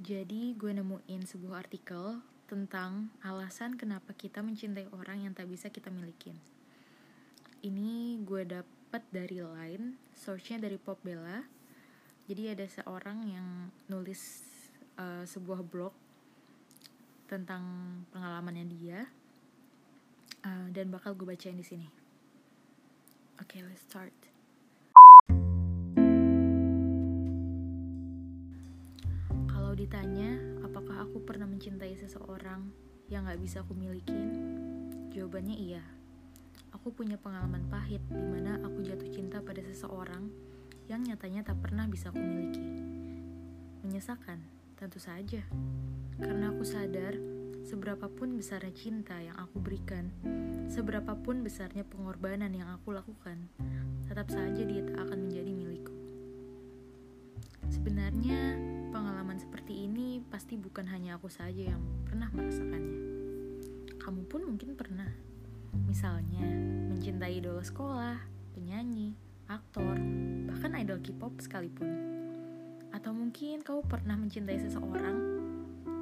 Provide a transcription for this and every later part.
Jadi gue nemuin sebuah artikel tentang alasan kenapa kita mencintai orang yang tak bisa kita milikin. Ini gue dapet dari Line, source-nya dari Pop Bella. Jadi ada seorang yang nulis uh, sebuah blog tentang pengalamannya dia uh, dan bakal gue bacain di sini. Oke, okay, let's start. Ditanya, apakah aku pernah mencintai seseorang yang gak bisa aku milikin? Jawabannya iya. Aku punya pengalaman pahit di mana aku jatuh cinta pada seseorang yang nyatanya tak pernah bisa aku miliki. Menyesakan, tentu saja. Karena aku sadar seberapapun besarnya cinta yang aku berikan, seberapapun besarnya pengorbanan yang aku lakukan, tetap saja dia tak akan menjadi milikku. Sebenarnya, pengalaman seperti ini pasti bukan hanya aku saja yang pernah merasakannya. Kamu pun mungkin pernah. Misalnya, mencintai idola sekolah, penyanyi, aktor, bahkan idol K-pop sekalipun. Atau mungkin kamu pernah mencintai seseorang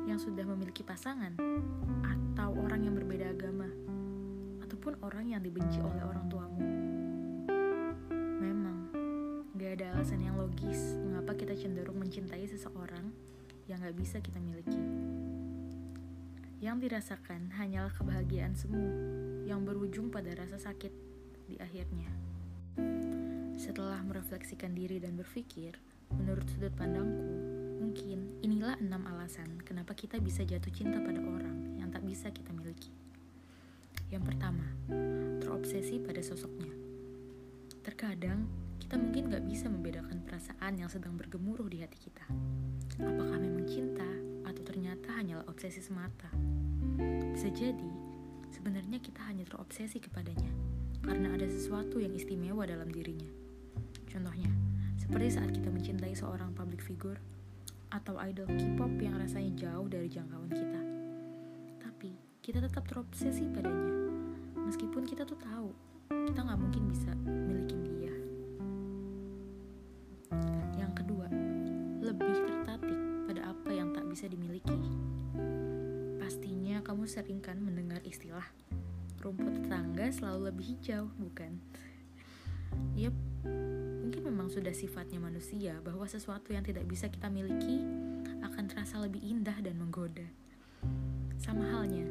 yang sudah memiliki pasangan, atau orang yang berbeda agama, ataupun orang yang dibenci oleh orang tuamu. Memang, gak ada alasan yang logis mengapa kita cenderung mencintai seseorang yang gak bisa kita miliki. Yang dirasakan hanyalah kebahagiaan semu yang berujung pada rasa sakit di akhirnya. Setelah merefleksikan diri dan berpikir, menurut sudut pandangku, mungkin inilah enam alasan kenapa kita bisa jatuh cinta pada orang yang tak bisa kita miliki. Yang pertama, terobsesi pada sosoknya. Terkadang, kita mungkin gak bisa membedakan perasaan yang sedang bergemuruh di hati kita. Apakah memang cinta atau ternyata hanyalah obsesi semata? Bisa jadi, sebenarnya kita hanya terobsesi kepadanya karena ada sesuatu yang istimewa dalam dirinya. Contohnya, seperti saat kita mencintai seorang public figure atau idol K-pop yang rasanya jauh dari jangkauan kita. Tapi, kita tetap terobsesi padanya. Meskipun kita tuh tahu, kita nggak mungkin bisa milikin dia. Bisa dimiliki. Pastinya kamu sering kan mendengar istilah rumput tetangga selalu lebih hijau, bukan? Yep, mungkin memang sudah sifatnya manusia bahwa sesuatu yang tidak bisa kita miliki akan terasa lebih indah dan menggoda. Sama halnya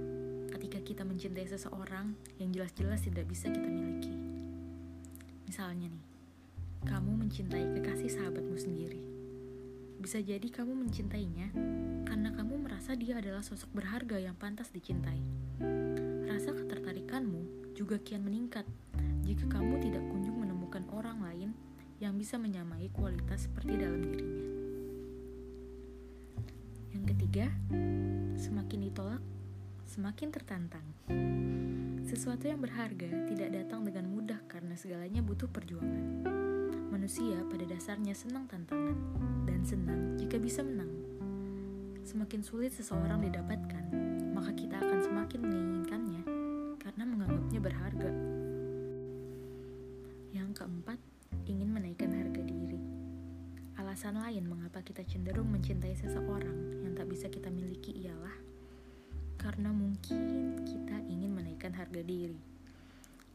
ketika kita mencintai seseorang yang jelas-jelas tidak bisa kita miliki. Misalnya nih, kamu mencintai kekasih sahabatmu sendiri. Bisa jadi kamu mencintainya karena kamu merasa dia adalah sosok berharga yang pantas dicintai. Rasa ketertarikanmu juga kian meningkat jika kamu tidak kunjung menemukan orang lain yang bisa menyamai kualitas seperti dalam dirinya. Yang ketiga, semakin ditolak, semakin tertantang. Sesuatu yang berharga tidak datang dengan mudah karena segalanya butuh perjuangan. Manusia pada dasarnya senang tantangan dan senang jika bisa menang. Semakin sulit seseorang didapatkan, maka kita akan semakin menginginkannya karena menganggapnya berharga. Yang keempat, ingin menaikkan harga diri. Alasan lain mengapa kita cenderung mencintai seseorang yang tak bisa kita miliki ialah karena mungkin kita ingin menaikkan harga diri.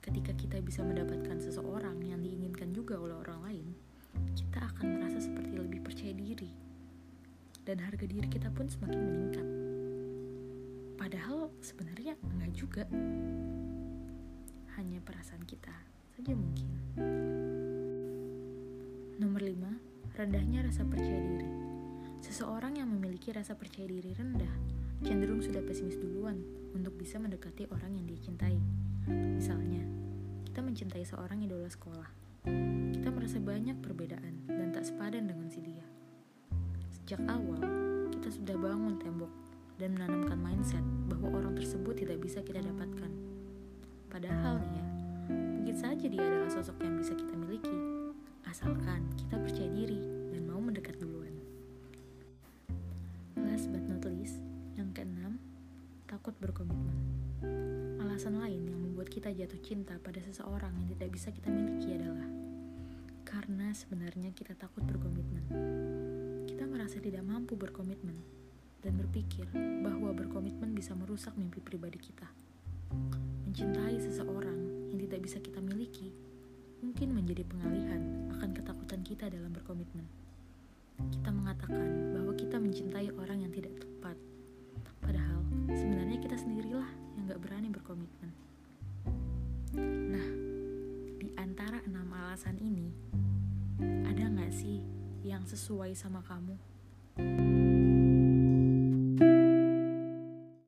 Ketika kita bisa mendapatkan seseorang yang diinginkan juga oleh orang lain, kita akan merasa seperti lebih percaya diri, dan harga diri kita pun semakin meningkat. Padahal sebenarnya enggak juga, hanya perasaan kita saja mungkin. Nomor 5, rendahnya rasa percaya diri. Seseorang yang memiliki rasa percaya diri rendah cenderung sudah pesimis duluan untuk bisa mendekati orang yang dia cintai. Misalnya, kita mencintai seorang idola sekolah. Kita merasa banyak perbedaan dan tak sepadan dengan si dia. Sejak awal, kita sudah bangun tembok dan menanamkan mindset bahwa orang tersebut tidak bisa kita dapatkan. Padahal ya, mungkin saja dia adalah sosok yang bisa kita Alasan lain yang membuat kita jatuh cinta pada seseorang yang tidak bisa kita miliki adalah karena sebenarnya kita takut berkomitmen. Kita merasa tidak mampu berkomitmen dan berpikir bahwa berkomitmen bisa merusak mimpi pribadi kita. Mencintai seseorang yang tidak bisa kita miliki mungkin menjadi pengalihan akan ketakutan kita dalam berkomitmen. Kita mengatakan bahwa kita mencintai orang yang tidak tepat, sebenarnya kita sendirilah yang gak berani berkomitmen. Nah, di antara enam alasan ini, ada gak sih yang sesuai sama kamu?